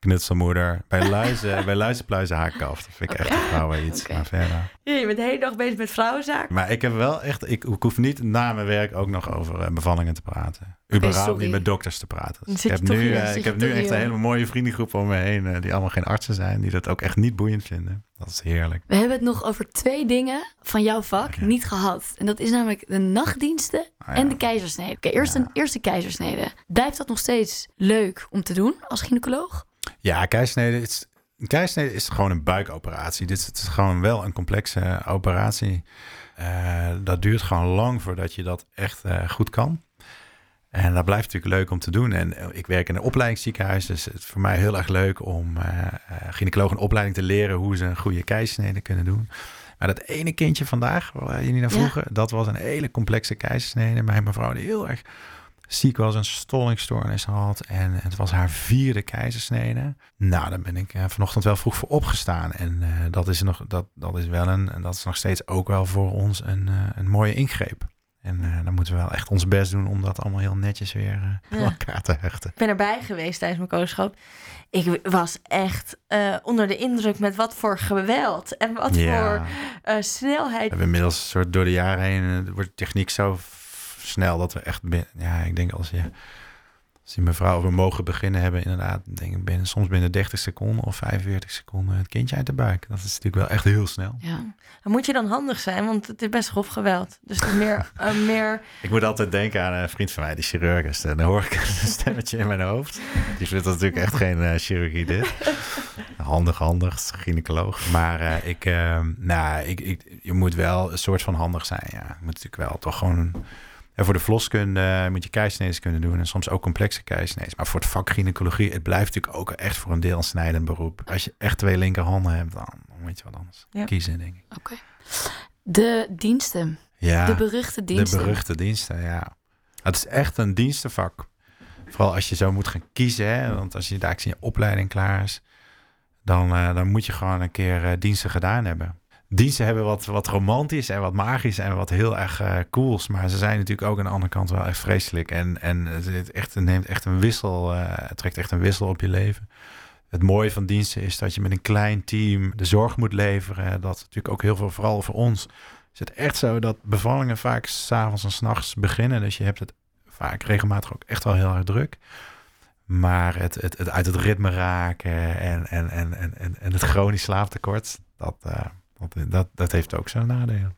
knutselmoeder. Bij <laughs> luizen, bij luizenpluizen haak ik af. Dat vind ik echt een vrouwen iets. Maar verder. Ja, je bent de hele dag bezig met vrouwenzaak. Maar ik heb wel echt, ik, ik hoef niet na mijn werk ook nog over eh, bevallingen te praten. Überhaupt niet met dokters te praten. Dus ik heb nu, eh, ik heb nu echt een hele mooie vriendengroep om me heen. eh, die allemaal geen artsen zijn. Die dat ook echt niet boeiend vinden. Dat is heerlijk. We hebben het nog over twee dingen van jouw vak niet gehad. En dat is namelijk de nachtdiensten Ah, ja. en de keizersnede. Oké, eerst Ja. een eerste keizersnede. Blijft dat nog steeds leuk om te doen als gynaecoloog? Ja, keisnede is, een keisnede is gewoon een buikoperatie. Dit is, het is gewoon wel een complexe operatie. Eh, dat duurt gewoon lang voordat je dat echt eh, goed kan. En dat blijft natuurlijk leuk om te doen. En eh, ik werk in een opleidingsziekenhuis. Dus het is voor mij heel erg leuk om eh uh, gynaecologen een opleiding te leren hoe ze een goede keisnede kunnen doen. Maar dat ene kindje vandaag, waar jullie naar Ja. vroegen, dat was een hele complexe keizersnede. Mijn mevrouw die heel erg ziek was, een stollingstoornis had. En het was haar vierde keizersnede. Nou, daar ben ik eh, vanochtend wel vroeg voor opgestaan. En eh, dat, is nog, dat, dat is wel een, en dat is nog steeds ook wel voor ons een, eh, een mooie ingreep. En dan moeten we wel echt ons best doen om dat allemaal heel netjes weer aan elkaar te hechten. Ik ben erbij geweest tijdens mijn kooschap. Ik was echt onder de indruk met wat voor geweld en wat voor eh, We snelheid. hebben inmiddels soort door de jaren heen wordt techniek zo snel dat we echt binnen, ja, ik denk als je als die mevrouw we mogen beginnen hebben inderdaad, denk ik binnen soms binnen 30 seconden of 45 seconden het kindje uit de buik. Dat is natuurlijk wel echt heel snel. Ja. Dan moet je dan handig zijn, want het is best grof geweld. Dus het is meer, eh, meer <laughs> Ik moet altijd denken aan een vriend van mij, die chirurg is. En dan hoor ik een <laughs> stemmetje in mijn hoofd. Die vindt dat natuurlijk echt geen eh, chirurgie dit. Handig, handig, gynaecoloog. Maar eh, ik, eh, nou, ik, ik, je moet wel een soort van handig zijn. Ja. Je moet natuurlijk wel toch gewoon... En voor de verloskunde eh, moet je keisnedes kunnen doen. En soms ook complexe keisnedes. Maar voor het vak gynaecologie, het blijft natuurlijk ook echt voor een deel een snijdend beroep. Als je echt twee linkerhanden hebt, dan, moet je wat anders Ja. kiezen, denk ik. Oké. De diensten. Ja. De beruchte diensten. De beruchte diensten, ja. Het is echt een dienstenvak. Vooral als je zo moet gaan kiezen. Hè? Want als je daar in je opleiding klaar is, dan, eh, dan moet je gewoon een keer eh, diensten gedaan hebben. Diensten hebben wat, wat romantisch en wat magisch en wat heel erg eh, cools. Maar ze zijn natuurlijk ook aan de andere kant wel echt vreselijk. En, en het, echt, neemt echt een wissel, eh, het trekt echt een wissel op je leven. Het mooie van diensten is dat je met een klein team de zorg moet leveren. Dat natuurlijk ook heel veel, vooral voor ons, is het echt zo dat bevallingen vaak s'avonds en s'nachts beginnen. Dus je hebt het vaak regelmatig ook echt wel heel erg druk. Maar het, het, het uit het ritme raken en, en, en, en, en, en het chronisch slaaptekort, dat, eh, dat, dat, dat heeft ook zijn nadelen.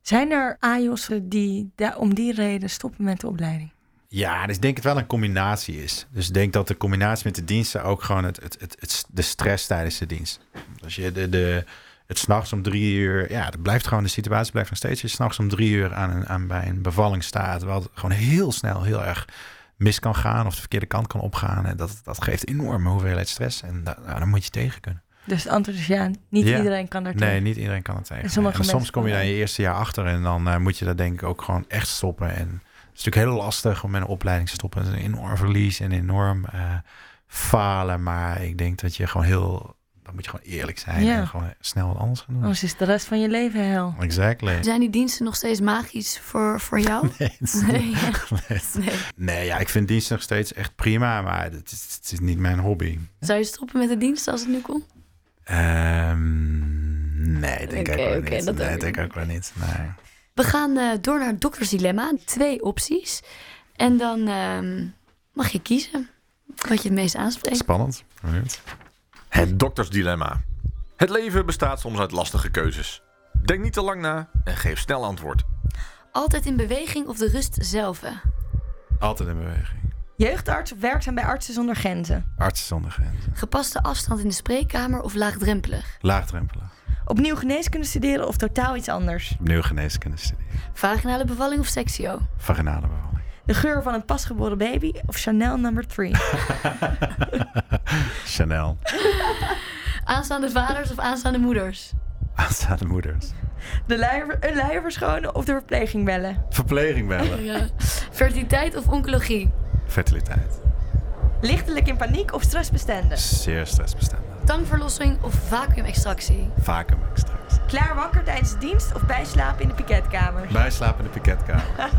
Zijn er AJOS'en die daar om die reden stoppen met de opleiding? Ja, dus ik denk het wel een combinatie is. Dus ik denk dat de combinatie met de diensten ook gewoon het, het, het, het, de stress tijdens de dienst. Als je de, de, het s'nachts om drie uur, ja, dat blijft gewoon, de situatie blijft nog steeds. Je s'nachts om drie uur aan, een, aan bij een bevalling staat, wat gewoon heel snel heel erg mis kan gaan of de verkeerde kant kan opgaan. En dat, dat geeft enorme hoeveelheid stress. En da, nou, dan moet je tegen kunnen. Dus het antwoord is ja, niet Ja. iedereen kan daar Nee, tegen. niet iedereen kan het tegen. En sommige En soms kom je daar je eerste jaar achter en dan eh, moet je dat denk ik ook gewoon echt stoppen. En het is natuurlijk heel lastig om met een opleiding te stoppen. Het is een enorm verlies en enorm eh, falen. Maar ik denk dat je gewoon heel, dan moet je gewoon eerlijk zijn Ja. en gewoon snel wat anders gaan doen. Anders is de rest van je leven hel. Exactly. Zijn die diensten nog steeds magisch voor, voor <laughs> jou? Nee, Nee. <laughs> nee. Nee. Nee, ja, ik vind dienst nog steeds echt prima, maar het is, het is niet mijn hobby. Zou je stoppen met de dienst als het nu kon? Ehm, nee, denk ik ook wel niet. dat nee, denk ik ook wel niet. Nee. We gaan eh, door naar het doktersdilemma. Twee opties. En dan ehm, mag je kiezen wat je het meest aanspreekt. Spannend. Het doktersdilemma. Het leven bestaat soms uit lastige keuzes. Denk niet te lang na en geef snel antwoord. Altijd in beweging of de rust zelf? Altijd in beweging. Jeugdarts of werkzaam bij Artsen zonder Grenzen. Artsen zonder grenzen. Gepaste afstand in de spreekkamer of laagdrempelig? Laagdrempelig. Opnieuw geneeskunde studeren of totaal iets anders. Opnieuw geneeskunde studeren. Vaginale bevalling of sexio? Vaginale bevalling. De geur van een pasgeboren baby of Chanel number 3. <laughs> Chanel. Aanstaande vaders of aanstaande moeders? Aanstaande moeders. De luier, een luier verschonen of de verpleging bellen. Verpleging bellen. Ja. Fertiliteit of oncologie? Fertiliteit. Lichtelijk in paniek of stressbestendig. Zeer stressbestendig. Tangverlossing of vacuümextractie? Vacuüm straks. Klaar wakker tijdens de dienst of bijslapen in de piketkamer. Bijslapen in de piketkamer. <laughs>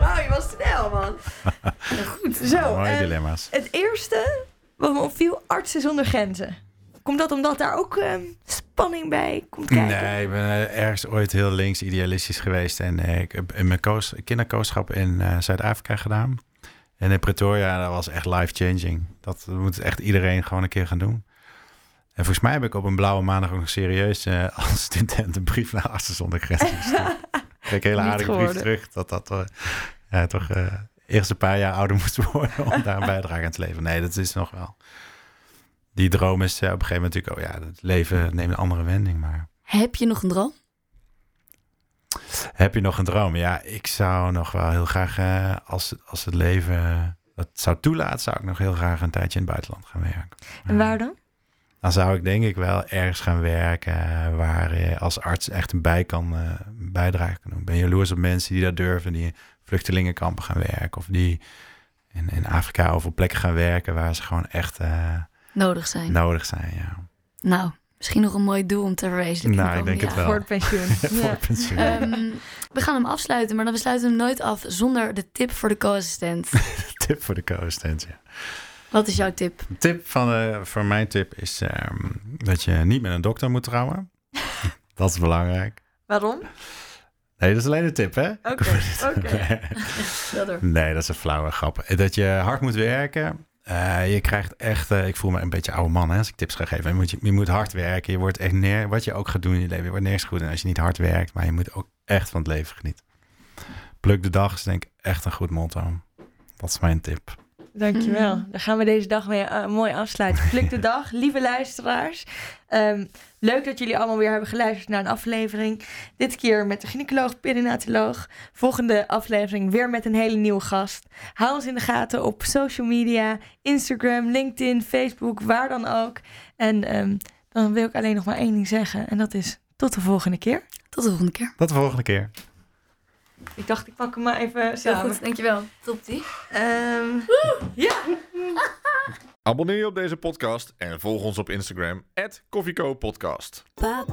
Wauw, je was snel man. <laughs> Goed. Zo, Mooie eh, dilemma's. het eerste Wat me opviel, artsen zonder grenzen. Komt dat omdat daar ook ehm, spanning bij komt kijken? Nee, ik ben eh, ergens ooit heel links idealistisch geweest. En eh, ik heb in mijn koos, kinderkooschap in eh, Zuid-Afrika gedaan. En in Pretoria, dat was echt life-changing. Dat moet echt iedereen gewoon een keer gaan doen. En volgens mij heb ik op een blauwe maandag ook nog serieus eh, <laughs> als student een brief naar Artsen zonder Grenzen gestuurd. Ik <laughs> kreeg een hele aardige brief terug dat dat eh, ja, toch eh, eerst een paar jaar ouder <laughs> moest worden om daar een bijdrage aan te leveren. Nee, dat is nog wel. Die droom is op een gegeven moment natuurlijk, oh ja, het leven neemt een andere wending, maar... Heb je nog een droom? Heb je nog een droom? Ja, ik zou nog wel heel graag, eh, als, als het leven dat zou toelaten, zou ik nog heel graag een tijdje in het buitenland gaan werken. En waar dan? Dan zou ik denk ik wel ergens gaan werken eh, waar je als arts echt een bij kan, eh, een bijdrage kan doen. Ik ben jaloers op mensen die dat durven, die in vluchtelingenkampen gaan werken of die in, in Afrika of op plekken gaan werken waar ze gewoon echt eh, Nodig zijn. nodig zijn. Ja. Nou, misschien nog een mooi doel om te verwezenlijken. Nou, ik denk het wel. Voor het pensioen. <laughs> Voor ja. pensioen. Ehm, we gaan hem afsluiten, maar dan we sluiten hem nooit af zonder de tip voor de co-assistent. <laughs> Tip voor de co-assistent, ja. Wat is jouw tip? Tip van de, voor mijn tip is ehm, dat je niet met een dokter moet trouwen. <laughs> dat is belangrijk. Waarom? Nee, dat is alleen een tip, hè? Oké, oké. Door. Nee, dat is een flauwe grap. Dat je hard moet werken. Eh, je krijgt echt, eh, ik voel me een beetje oude man hè, als ik tips ga geven. Je moet, je, je moet hard werken. Je wordt echt neer, wat je ook gaat doen in je leven, je wordt nergens goed. En als je niet hard werkt, maar je moet ook echt van het leven genieten. Pluk de dag is denk ik echt een goed motto. Dat is mijn tip. Dankjewel. Dan gaan we deze dag mee eh, mooi afsluiten. Pluk de dag, <laughs> lieve luisteraars. Ehm, leuk dat jullie allemaal weer hebben geluisterd naar een aflevering. Dit keer met de gynaecoloog, perinatoloog. Volgende aflevering weer met een hele nieuwe gast. Hou ons in de gaten op social media, Instagram, LinkedIn, Facebook, waar dan ook. En ehm, dan wil ik alleen nog maar één ding zeggen. En dat is tot de volgende keer. Tot de volgende keer. Tot de volgende keer. Ik dacht, ik pak hem maar even Heel samen. goed, dankjewel. Top die. Ehm, ja. <laughs> Abonneer je op deze podcast en volg ons op Instagram, @koffiekopodcast. Pa,